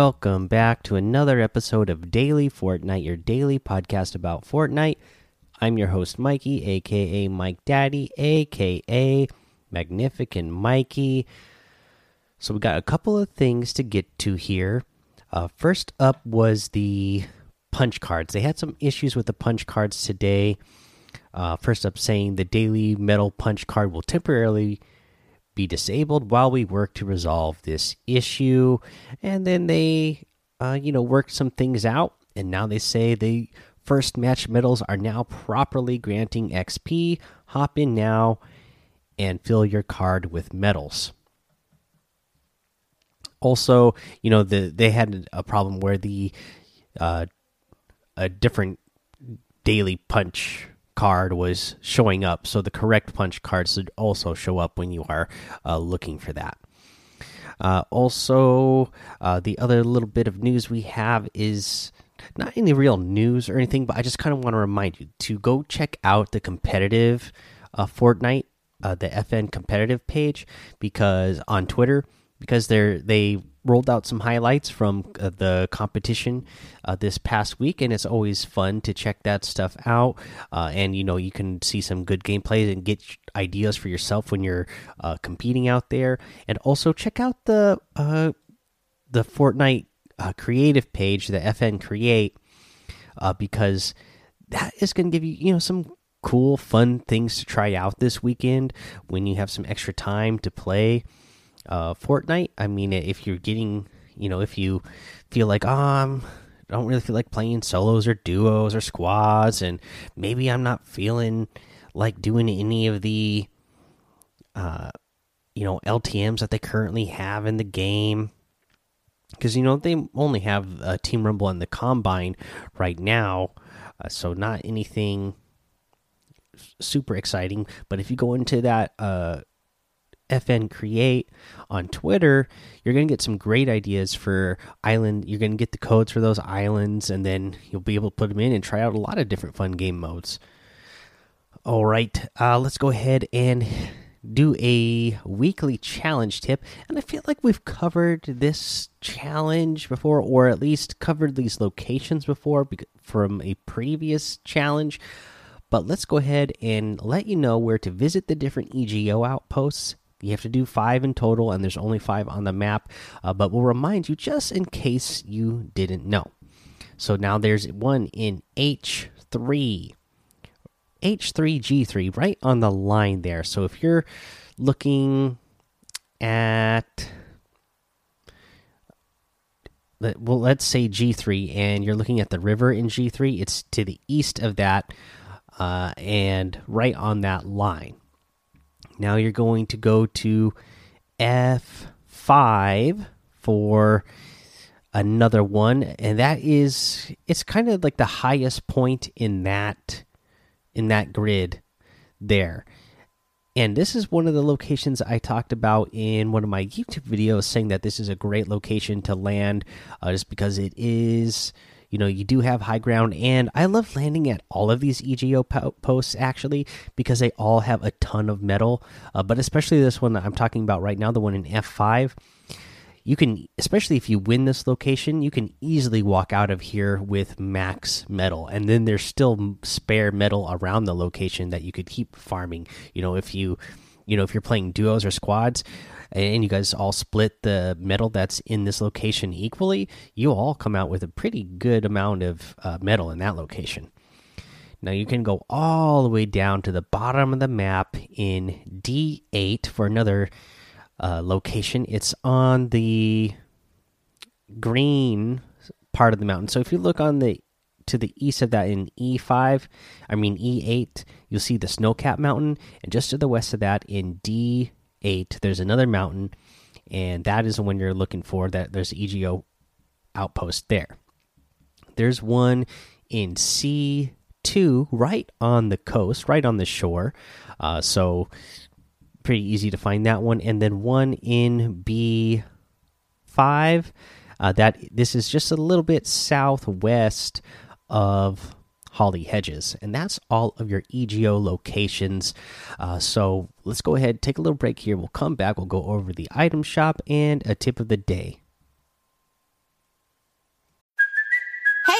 Welcome back to another episode of Daily Fortnite, your daily podcast about Fortnite. I'm your host, Mikey, aka Mike Daddy, aka Magnificent Mikey. So, we got a couple of things to get to here. Uh, first up was the punch cards. They had some issues with the punch cards today. Uh, first up, saying the daily medal punch card will temporarily be disabled while we work to resolve this issue. And then they, uh, you know, worked some things out. And now they say the first match medals are now properly granting XP. Hop in now and fill your card with medals. Also, you know, the they had a problem where the uh, a different daily punch card was showing up. So the correct punch cards should also show up when you are uh, looking for that. Uh, also, uh, the other little bit of news we have is not any real news or anything, but I just kind of want to remind you to go check out the competitive uh, Fortnite, uh, the FN competitive page, because on Twitter, because they're they rolled out some highlights from uh, the competition uh, this past week, and it's always fun to check that stuff out. Uh, and you know, you can see some good gameplay and get ideas for yourself when you're uh, competing out there. And also check out the uh, the Fortnite uh, creative page, the FN Create, because that is going to give you you know some cool, fun things to try out this weekend when you have some extra time to play uh, Fortnite. I mean, if you're getting, you know, if you feel like, um, I don't really feel like playing solos or duos or squads, and maybe I'm not feeling like doing any of the, uh, you know, LTM's that they currently have in the game. Because, you know, they only have uh, Team Rumble and the Combine right now. Uh, so, not anything super exciting. But if you go into that uh, FN Create on Twitter, you're going to get some great ideas for island. You're going to get the codes for those islands, and then you'll be able to put them in and try out a lot of different fun game modes. All right, uh, let's go ahead and do a weekly challenge tip. And I feel like we've covered this challenge before, or at least covered these locations before from a previous challenge. But let's go ahead and let you know where to visit the different EGO outposts you have to do five in total, and there's only five on the map. Uh, but we'll remind you just in case you didn't know. So now there's one in H3, H3G3, right on the line there. So if you're looking at well let's say g3 and you're looking at the river in g3 it's to the east of that uh, and right on that line now you're going to go to F5 for another one and that is it's kind of like the highest point in that in that grid there. And this is one of the locations I talked about in one of my YouTube videos saying that this is a great location to land uh, just because it is you know you do have high ground. And i love landing at all of these ego posts actually because they all have a ton of metal. Uh, but especially this one that i'm talking about right now the one in f5 you can especially if you win this location you can easily walk out of here with max metal. And then there's still spare metal around the location that you could keep farming. You know if you you know if you're playing duos or squads and you guys all split the metal that's in this location equally, you all come out with a pretty good amount of uh, metal in that location. Now you can go all the way down to the bottom of the map in D8 for another uh, location. It's on the green part of the mountain. So if you look on the to the east of that in E5, I mean E8, you'll see the Snowcap Mountain, and just to the west of that in D eight, there's another mountain, and that is the one you're looking for. That there's EGO outpost there. There's one in C two, right on the coast, right on the shore. Uh, so pretty easy to find that one, and then one in B five. Uh, that this is just a little bit southwest of Holly Hedges. And that's all of your EGO locations. Uh, so let's go ahead, take a little break here. We'll come back, we'll go over the item shop and a tip of the day.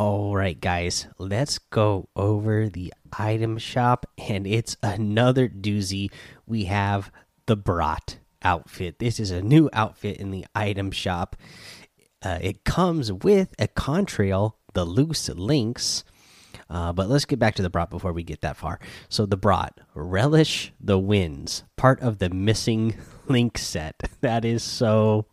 All right, guys, let's go over the item shop, and it's another doozy. We have the Brat outfit. This is a new outfit in the item shop. Uh, it comes with a contrail, the loose links. Uh, but let's get back to the brat before we get that far. So the brat, relish the winds, part of the missing link set. That is so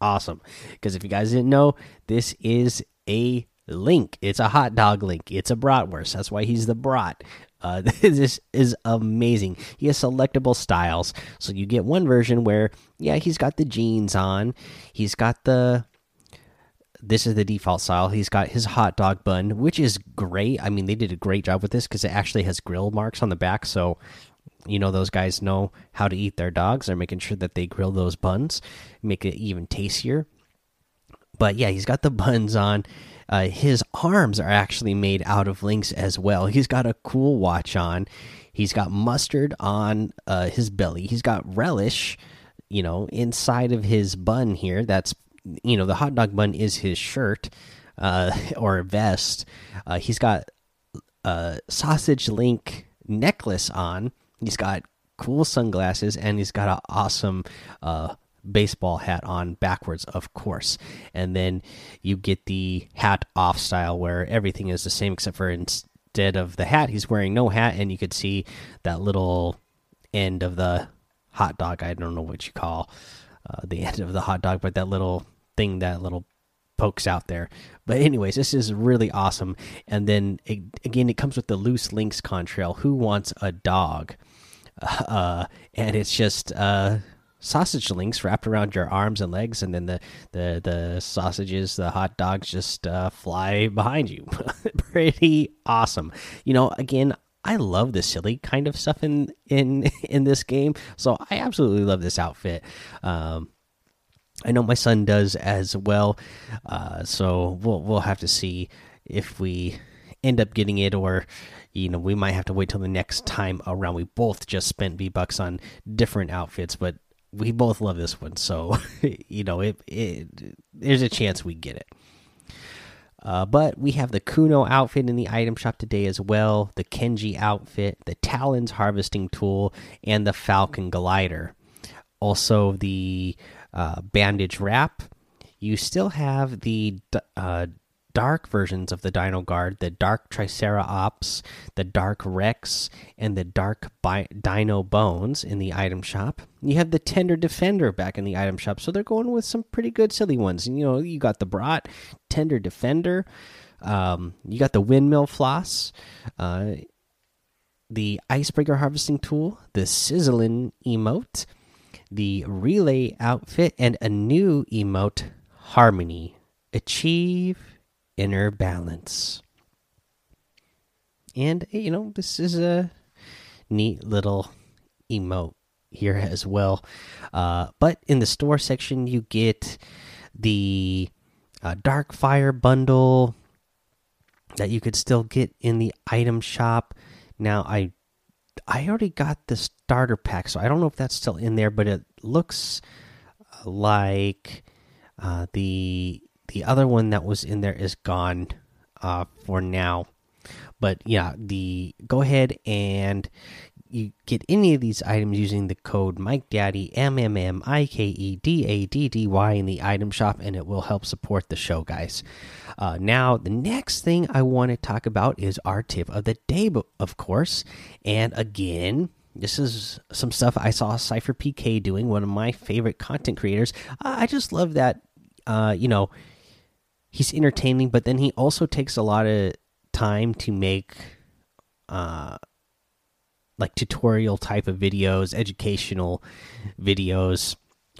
awesome. Because if you guys didn't know, this is a link. It's a hot dog link. It's a bratwurst. That's why he's the brat. Uh, this is amazing. He has selectable styles. So you get one version where, yeah, he's got the jeans on. He's got the. This is the default style. He's got his hot dog bun, which is great. I mean, they did a great job with this because it actually has grill marks on the back. So, you know, those guys know how to eat their dogs. They're making sure that they grill those buns, make it even tastier. But yeah, he's got the buns on. Uh, his arms are actually made out of links as well. He's got a cool watch on. He's got mustard on uh, his belly. He's got relish, you know, inside of his bun here. That's, you know, the hot dog bun is his shirt uh, or vest. Uh, he's got a sausage link necklace on. He's got cool sunglasses and he's got an awesome uh, baseball hat on backwards, of course. And then you get the hat off style where everything is the same except for instead of the hat, he's wearing no hat, and you could see that little end of the hot dog. I don't know what you call uh, the end of the hot dog, but that little thing, that little pokes out there. But anyways, this is really awesome. And then again, it comes with the loose links contrail. Who wants a dog? Uh, and it's just uh, sausage links wrapped around your arms and legs, and then the the the sausages, the hot dogs, just uh, fly behind you. Pretty awesome. You know, again, I love the silly kind of stuff in in in this game, so I absolutely love this outfit. Um, I know my son does as well, uh, so we'll we'll have to see if we end up getting it or you know we might have to wait till the next time around we both just spent v bucks on different outfits but we both love this one so you know it, it there's a chance we get it uh, but we have the Kuno outfit in the item shop today as well, the Kenji outfit, the Talons harvesting tool, and the Falcon glider. Also, the uh, bandage wrap. You still have the uh, dark versions of the Dino Guard, the Dark Triceratops, the Dark Rex, and the Dark Bi Dino Bones in the item shop. You have the Tender Defender back in the item shop, so they're going with some pretty good silly ones. And, you know, you got the Brat, Tender Defender, um, you got the Windmill Floss, uh, the Icebreaker Harvesting Tool, the Sizzling Emote, the Relay Outfit, and a new emote, Harmony. Achieve inner balance. And you know, this is a neat little emote here as well. Uh, but in the store section, you get the uh, Dark Fire bundle that you could still get in the item shop. Now, I I already got the starter pack, so I don't know if that's still in there, but it looks like uh, the the other one that was in there is gone uh, for now. But yeah, the go ahead and you get any of these items using the code Mike Daddy M M M I K E D A D D Y in the item shop, and it will help support the show, guys. Uh, now, the next thing I want to talk about is our tip of the day, of course. And again, this is some stuff I saw SypherPK doing, one of my favorite content creators. I just love that, uh, you know he's entertaining, but then he also takes a lot of time to make uh like tutorial type of videos, educational videos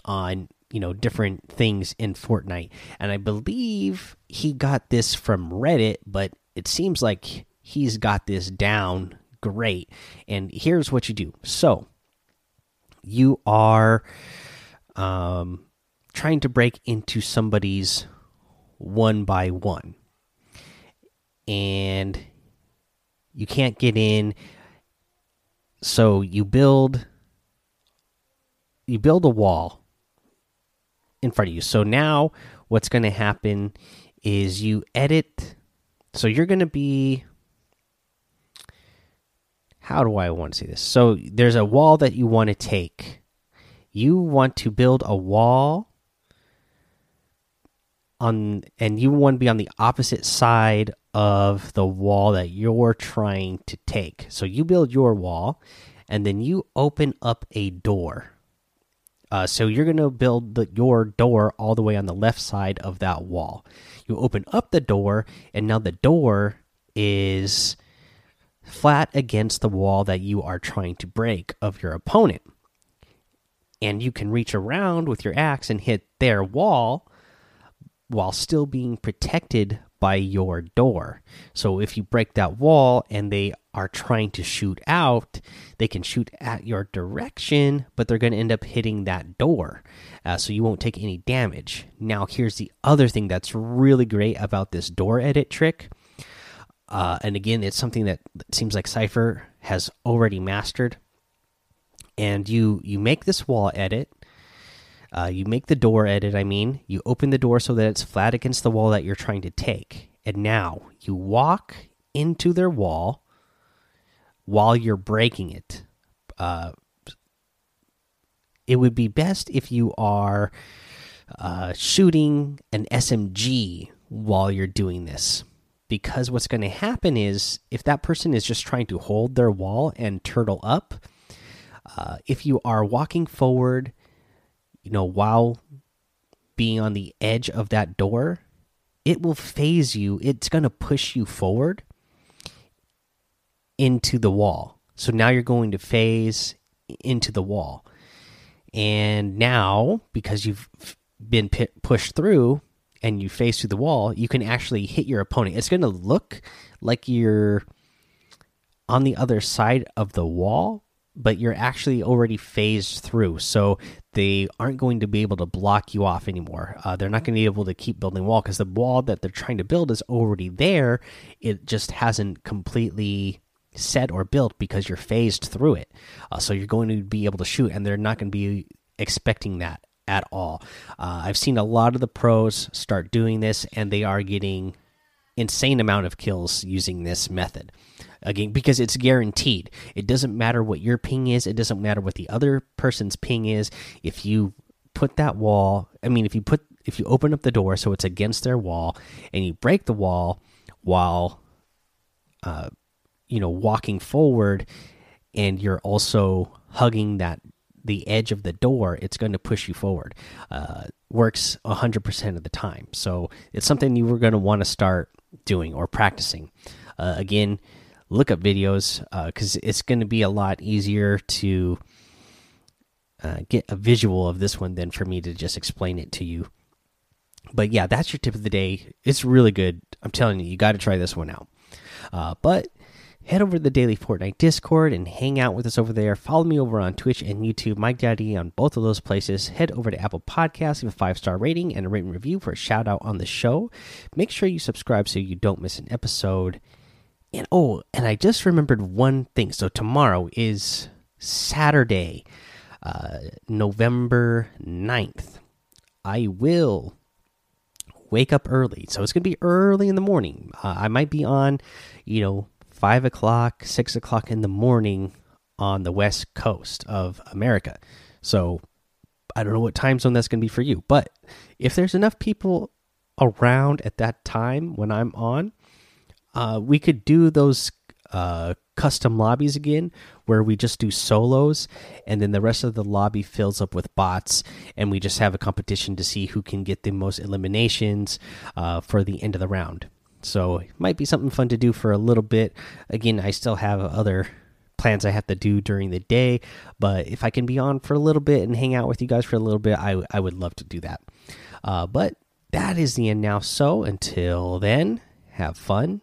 on you know different things in Fortnite. And I believe he got this from Reddit, but it seems like he's got this down great. And here's what you do. So you are um, trying to break into somebody's one by one, and you can't get in. So you build you build a wall in front of you. So now what's going to happen is you edit. So you're going to be. How do I want to see this? So there's a wall that you want to take. You want to build a wall on, and you want to be on the opposite side of the wall that you're trying to take. So you build your wall, and then you open up a door uh, so you're going to build the, your door all the way on the left side of that wall. You open up the door, and now the door is flat against the wall that you are trying to break of your opponent. And you can reach around with your axe and hit their wall while still being protected by your door. So if you break that wall and they are trying to shoot out, they can shoot at your direction, but they're going to end up hitting that door. Uh, so you won't take any damage. Now, here's the other thing that's really great about this door edit trick. Uh, and again, it's something that seems like Sypher has already mastered. And you you make this wall edit, uh, you make the door edit, I mean, you open the door so that it's flat against the wall that you're trying to take. And now you walk into their wall while you're breaking it. Uh, it would be best if you are uh, shooting an SMG while you're doing this. Because what's going to happen is if that person is just trying to hold their wall and turtle up, uh, if you are walking forward you know, while being on the edge of that door, it will phase you. It's going to push you forward into the wall. So now you're going to phase into the wall. And now, because you've been pushed through and you face through the wall, you can actually hit your opponent. It's going to look like you're on the other side of the wall, but you're actually already phased through. So they aren't going to be able to block you off anymore. Uh, they're not going to be able to keep building wall because the wall that they're trying to build is already there. It just hasn't completely set or built because you're phased through it. Uh, so you're going to be able to shoot, and they're not going to be expecting that at all. Uh, I've seen a lot of the pros start doing this, and they are getting insane amount of kills using this method again because it's guaranteed. It doesn't matter what your ping is. It doesn't matter what the other person's ping is. If you put that wall i mean if you put if you open up the door so it's against their wall and you break the wall while uh you know walking forward and you're also hugging that the edge of the door it's going to push you forward. Uh works 100% of the time. So it's something you were going to want to start doing or practicing. Uh, again look up videos because uh, it's going to be a lot easier to uh, get a visual of this one than for me to just explain it to you. But yeah, that's your tip of the day. It's really good. I'm telling you, you got to try this one out. Uh, but head over to the Daily Fortnite Discord and hang out with us over there. Follow me over on Twitch and YouTube, Mike Daddy on both of those places. Head over to Apple Podcasts, leave a five star rating and a written review for a shout out on the show. Make sure you subscribe so you don't miss an episode. And oh, and I just remembered one thing. So tomorrow is Saturday, uh, November 9th. I will wake up early. So it's going to be early in the morning. Uh, I might be on, you know, five o'clock, six o'clock in the morning on the west coast of America. So I don't know what time zone that's going to be for you. But if there's enough people around at that time when I'm on, uh, we could do those uh, custom lobbies again where we just do solos and then the rest of the lobby fills up with bots and we just have a competition to see who can get the most eliminations uh, for the end of the round. So it might be something fun to do for a little bit. Again i still have other plans i have to do during the day but if i can be on for a little bit and hang out with you guys for a little bit i, I would love to do that. Uh, but that is the end now. So until then have fun